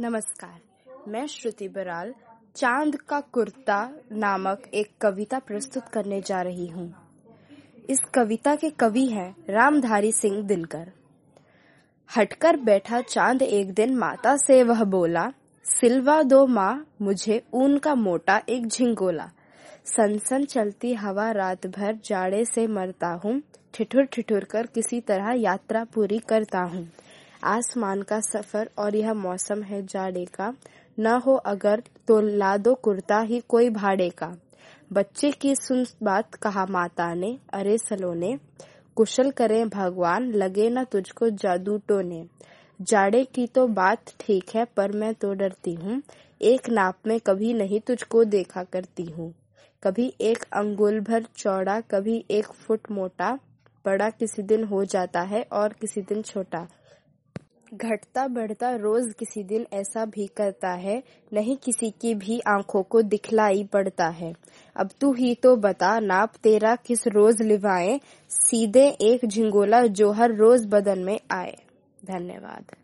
नमस्कार, मैं श्रुति बराल, चाँद का कुर्ता नामक एक कविता प्रस्तुत करने जा रही हूँ। इस कविता के कवि हैं रामधारी सिंह दिनकर। हटकर बैठा चाँद एक दिन माता से वह बोला, सिलवा दो माँ, मुझे ऊन का मोटा एक झिंगोला। सनसन चलती हवा रात भर जाड़े से मरता हूँ, ठिठुर ठिठुर कर किसी तरह यात्रा पूरी करता हूँ। आसमान का सफ़र और यह मौसम है जाड़े का। न हो अगर तो ला दो कुर्ता ही कोई भाड़े का। बच्चे की सुन बात कहा माता ने, अरे सलोने कुशल करें भगवान, लगे न तुझको जादू टोने। जाड़े की तो बात ठीक है, पर मैं तो डरती हूँ। एक नाप में कभी नहीं तुझको देखा करती हूँ। कभी एक अंगुल भर चौड़ा, कभी एक फुट मोटा। बड़ा किसी दिन हो जाता है और किसी दिन छोटा। घटता बढ़ता रोज किसी दिन ऐसा भी करता है, नहीं किसी की भी आँखों को दिखलाई पड़ता है। अब तू ही तो बता, नाप तेरा किस रोज लिवाए? सीधे एक झिंगोला जो हर रोज बदन में आए। धन्यवाद।